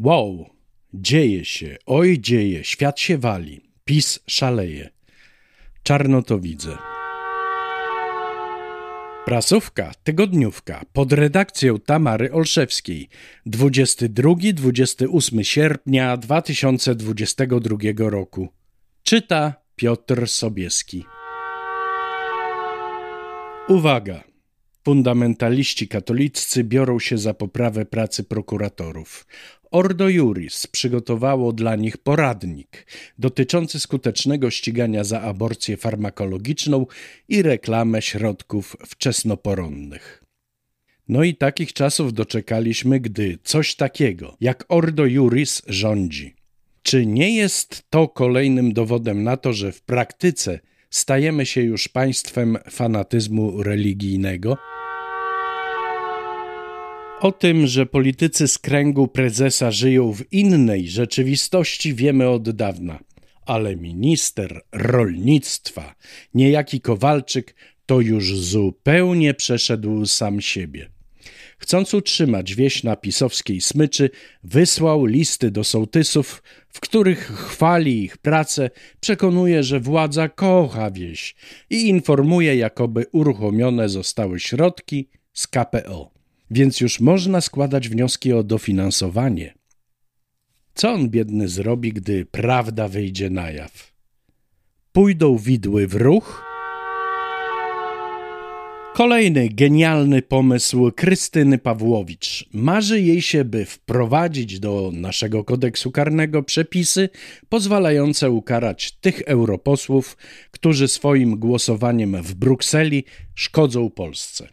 Wow, dzieje się, oj dzieje, świat się wali, PiS szaleje. Czarno to widzę. Prasówka, tygodniówka pod redakcją Tamary Olszewskiej 22-28 sierpnia 2022 roku. Czyta Piotr Sobieski. Uwaga! Fundamentaliści katoliccy biorą się za poprawę pracy prokuratorów. Ordo Juris przygotowało dla nich poradnik dotyczący skutecznego ścigania za aborcję farmakologiczną i reklamę środków wczesnoporonnych. No i takich czasów doczekaliśmy, gdy coś takiego jak Ordo Juris rządzi. Czy nie jest to kolejnym dowodem na to, że w praktyce stajemy się już państwem fanatyzmu religijnego? O tym, że politycy z kręgu prezesa żyją w innej rzeczywistości, wiemy od dawna. Ale minister rolnictwa, niejaki Kowalczyk, to już zupełnie przeszedł sam siebie. Chcąc utrzymać wieś na pisowskiej smyczy, wysłał listy do sołtysów, w których chwali ich pracę, przekonuje, że władza kocha wieś i informuje, jakoby uruchomione zostały środki z KPO więc już można składać wnioski o dofinansowanie. Co on biedny zrobi, gdy prawda wyjdzie na jaw? Pójdą widły w ruch? Kolejny genialny pomysł Krystyny Pawłowicz. Marzy jej się, by wprowadzić do naszego kodeksu karnego przepisy pozwalające ukarać tych europosłów, którzy swoim głosowaniem w Brukseli szkodzą Polsce.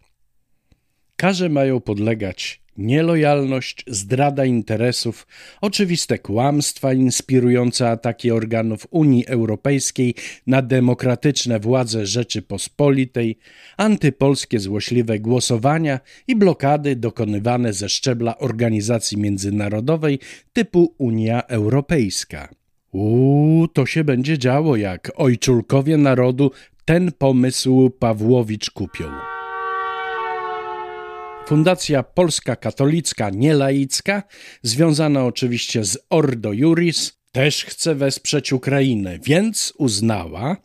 Karze mają podlegać nielojalność, zdrada interesów, oczywiste kłamstwa inspirujące ataki organów Unii Europejskiej na demokratyczne władze Rzeczypospolitej, antypolskie złośliwe głosowania i blokady dokonywane ze szczebla organizacji międzynarodowej typu Unia Europejska. Uuu, to się będzie działo, jak ojczulkowie narodu ten pomysł Pawłowicz kupią. Fundacja Polska Katolicka Nielaicka, związana oczywiście z Ordo Juris, też chce wesprzeć Ukrainę, więc uznała,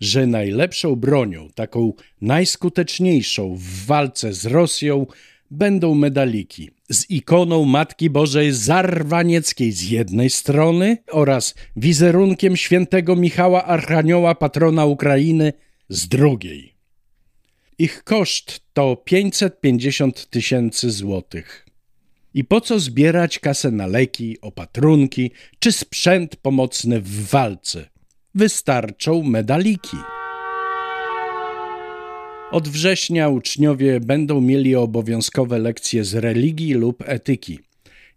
że najlepszą bronią, taką najskuteczniejszą w walce z Rosją, będą medaliki z ikoną Matki Bożej Zarwanieckiej z jednej strony oraz wizerunkiem świętego Michała Archanioła, patrona Ukrainy, z drugiej. Ich koszt to 550 tysięcy złotych. I po co zbierać kasę na leki, opatrunki czy sprzęt pomocny w walce? Wystarczą medaliki. Od września uczniowie będą mieli obowiązkowe lekcje z religii lub etyki.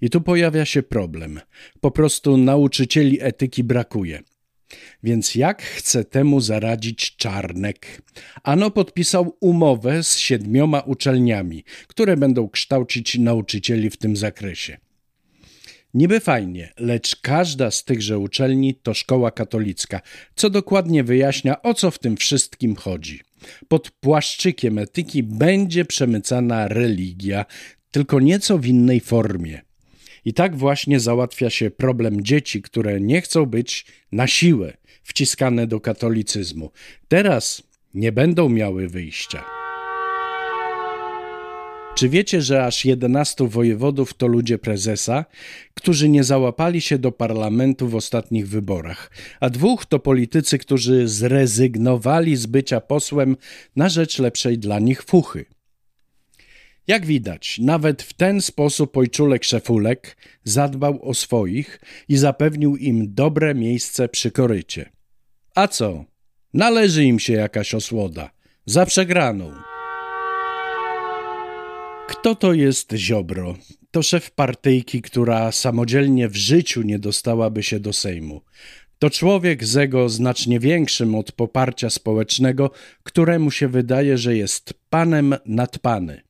I tu pojawia się problem. Po prostu nauczycieli etyki brakuje. Więc jak chce temu zaradzić Czarnek? Ano podpisał umowę z siedmioma uczelniami, które będą kształcić nauczycieli w tym zakresie. Niby fajnie, lecz każda z tychże uczelni to szkoła katolicka, co dokładnie wyjaśnia, o co w tym wszystkim chodzi. Pod płaszczykiem etyki będzie przemycana religia, tylko nieco w innej formie. I tak właśnie załatwia się problem dzieci, które nie chcą być na siłę wciskane do katolicyzmu. Teraz nie będą miały wyjścia. Czy wiecie, że aż 11 wojewodów to ludzie prezesa, którzy nie załapali się do parlamentu w ostatnich wyborach, a dwóch to politycy, którzy zrezygnowali z bycia posłem na rzecz lepszej dla nich fuchy? Jak widać, nawet w ten sposób ojczulek szefulek zadbał o swoich i zapewnił im dobre miejsce przy korycie. A co? Należy im się jakaś osłoda. Za przegraną. Kto to jest Ziobro? To szef partyjki, która samodzielnie w życiu nie dostałaby się do Sejmu. To człowiek z ego znacznie większym od poparcia społecznego, któremu się wydaje, że jest panem nad pany.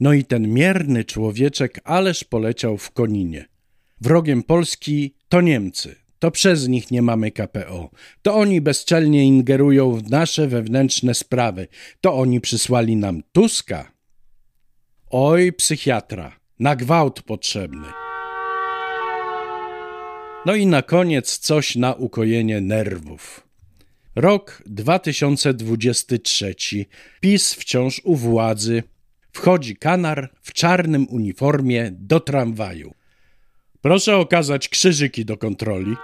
No i ten mierny człowieczek ależ poleciał w Koninie. Wrogiem Polski to Niemcy. To przez nich nie mamy KPO. To oni bezczelnie ingerują w nasze wewnętrzne sprawy. To oni przysłali nam Tuska. Oj, psychiatra, na gwałt potrzebny. No i na koniec coś na ukojenie nerwów. Rok 2023. PiS wciąż u władzy. Wchodzi kanar w czarnym uniformie do tramwaju. Proszę okazać krzyżyki do kontroli.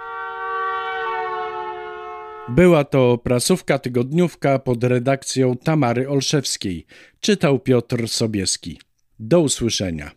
Była to prasówka tygodniówka pod redakcją Tamary Olszewskiej. Czytał Piotr Sobieski. Do usłyszenia.